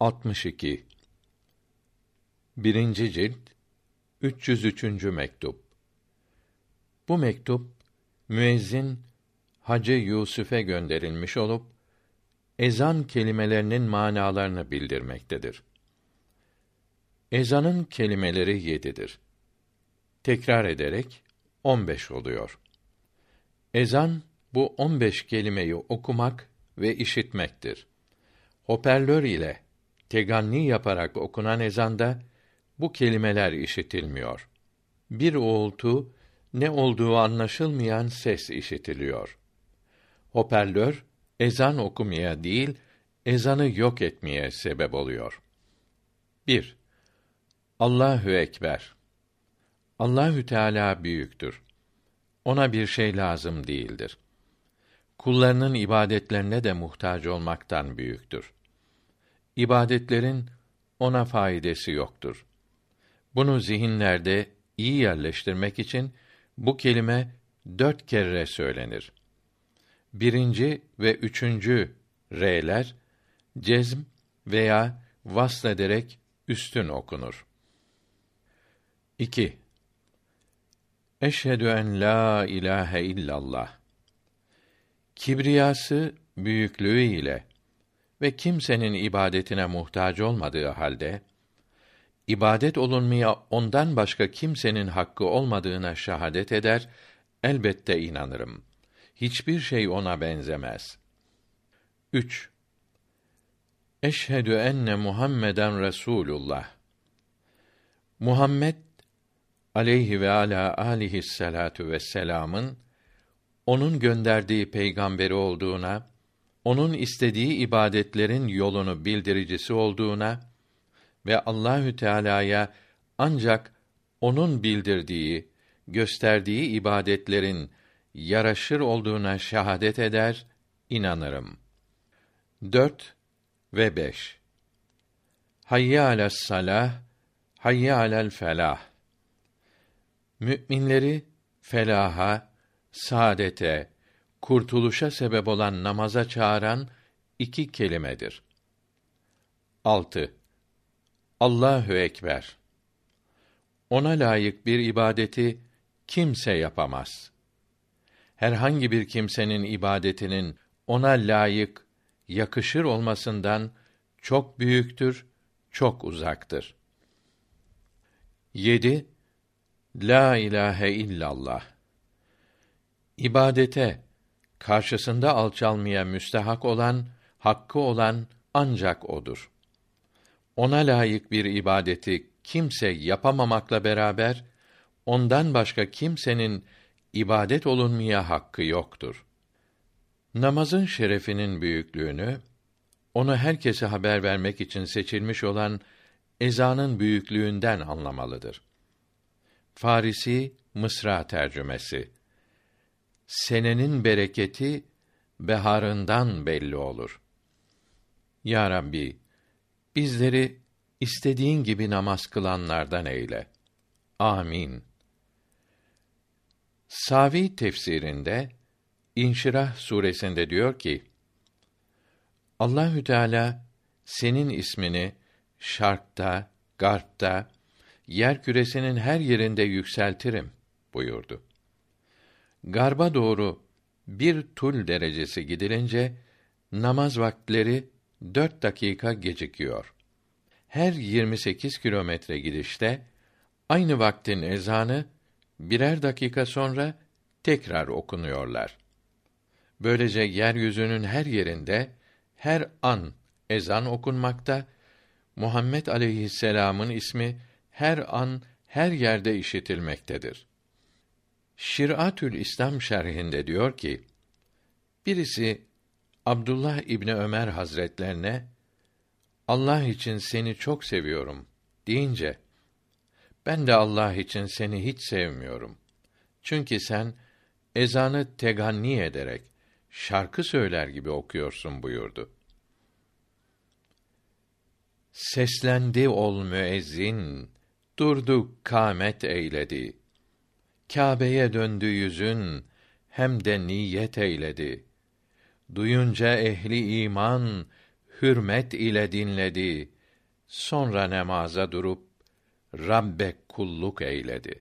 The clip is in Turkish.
62 Birinci cilt 303. mektup. Bu mektup müezzin Hacı Yusuf'e gönderilmiş olup ezan kelimelerinin manalarını bildirmektedir. Ezanın kelimeleri yedidir. Tekrar ederek on beş oluyor. Ezan bu on beş kelimeyi okumak ve işitmektir. Hoparlör ile teganni yaparak okunan ezanda bu kelimeler işitilmiyor. Bir uğultu, ne olduğu anlaşılmayan ses işitiliyor. Hoparlör ezan okumaya değil, ezanı yok etmeye sebep oluyor. 1. Allahü ekber. Allahü Teala büyüktür. Ona bir şey lazım değildir. Kullarının ibadetlerine de muhtaç olmaktan büyüktür. İbadetlerin ona faydası yoktur. Bunu zihinlerde iyi yerleştirmek için bu kelime dört kere söylenir. Birinci ve üçüncü r'ler cezm veya vasl ederek üstün okunur. 2. Eşhedü en la ilahe illallah. Kibriyası büyüklüğü ile ve kimsenin ibadetine muhtaç olmadığı halde ibadet olunmaya ondan başka kimsenin hakkı olmadığına şahadet eder, elbette inanırım. Hiçbir şey ona benzemez. 3. Eşhedü enne Muhammeden Resulullah. Muhammed aleyhi ve ala alihi salatu vesselam'ın onun gönderdiği peygamberi olduğuna, onun istediği ibadetlerin yolunu bildiricisi olduğuna ve Allahü Teala'ya ancak onun bildirdiği, gösterdiği ibadetlerin yaraşır olduğuna şahadet eder, inanırım. 4 ve 5 Hayya alas salah, hayya alel felah. Müminleri felaha, saadete, kurtuluşa sebep olan namaza çağıran iki kelimedir. 6. Allahü ekber. Ona layık bir ibadeti kimse yapamaz. Herhangi bir kimsenin ibadetinin ona layık, yakışır olmasından çok büyüktür, çok uzaktır. 7. La ilahe illallah. İbadete karşısında alçalmaya müstehak olan, hakkı olan ancak odur ona layık bir ibadeti kimse yapamamakla beraber ondan başka kimsenin ibadet olunmaya hakkı yoktur. Namazın şerefinin büyüklüğünü onu herkese haber vermek için seçilmiş olan ezanın büyüklüğünden anlamalıdır. Farisi Mısra tercümesi. Senenin bereketi beharından belli olur. Ya Rabbi, Bizleri istediğin gibi namaz kılanlardan eyle. Amin. Savi tefsirinde İnşirah suresinde diyor ki: Allahü Teala senin ismini şarkta, garpta, yer küresinin her yerinde yükseltirim buyurdu. Garba doğru bir tul derecesi gidilince namaz vaktleri dört dakika gecikiyor. Her 28 kilometre gidişte aynı vaktin ezanı birer dakika sonra tekrar okunuyorlar. Böylece yeryüzünün her yerinde her an ezan okunmakta, Muhammed aleyhisselam'ın ismi her an her yerde işitilmektedir. Şiratül İslam şerhinde diyor ki: Birisi Abdullah İbni Ömer Hazretlerine Allah için seni çok seviyorum deyince ben de Allah için seni hiç sevmiyorum. Çünkü sen ezanı teganni ederek şarkı söyler gibi okuyorsun buyurdu. Seslendi ol müezzin, durdu kâmet eyledi. Kâbe'ye döndü yüzün, hem de niyet eyledi.'' Duyunca ehli iman hürmet ile dinledi. Sonra nemaza durup Rabbe kulluk eyledi.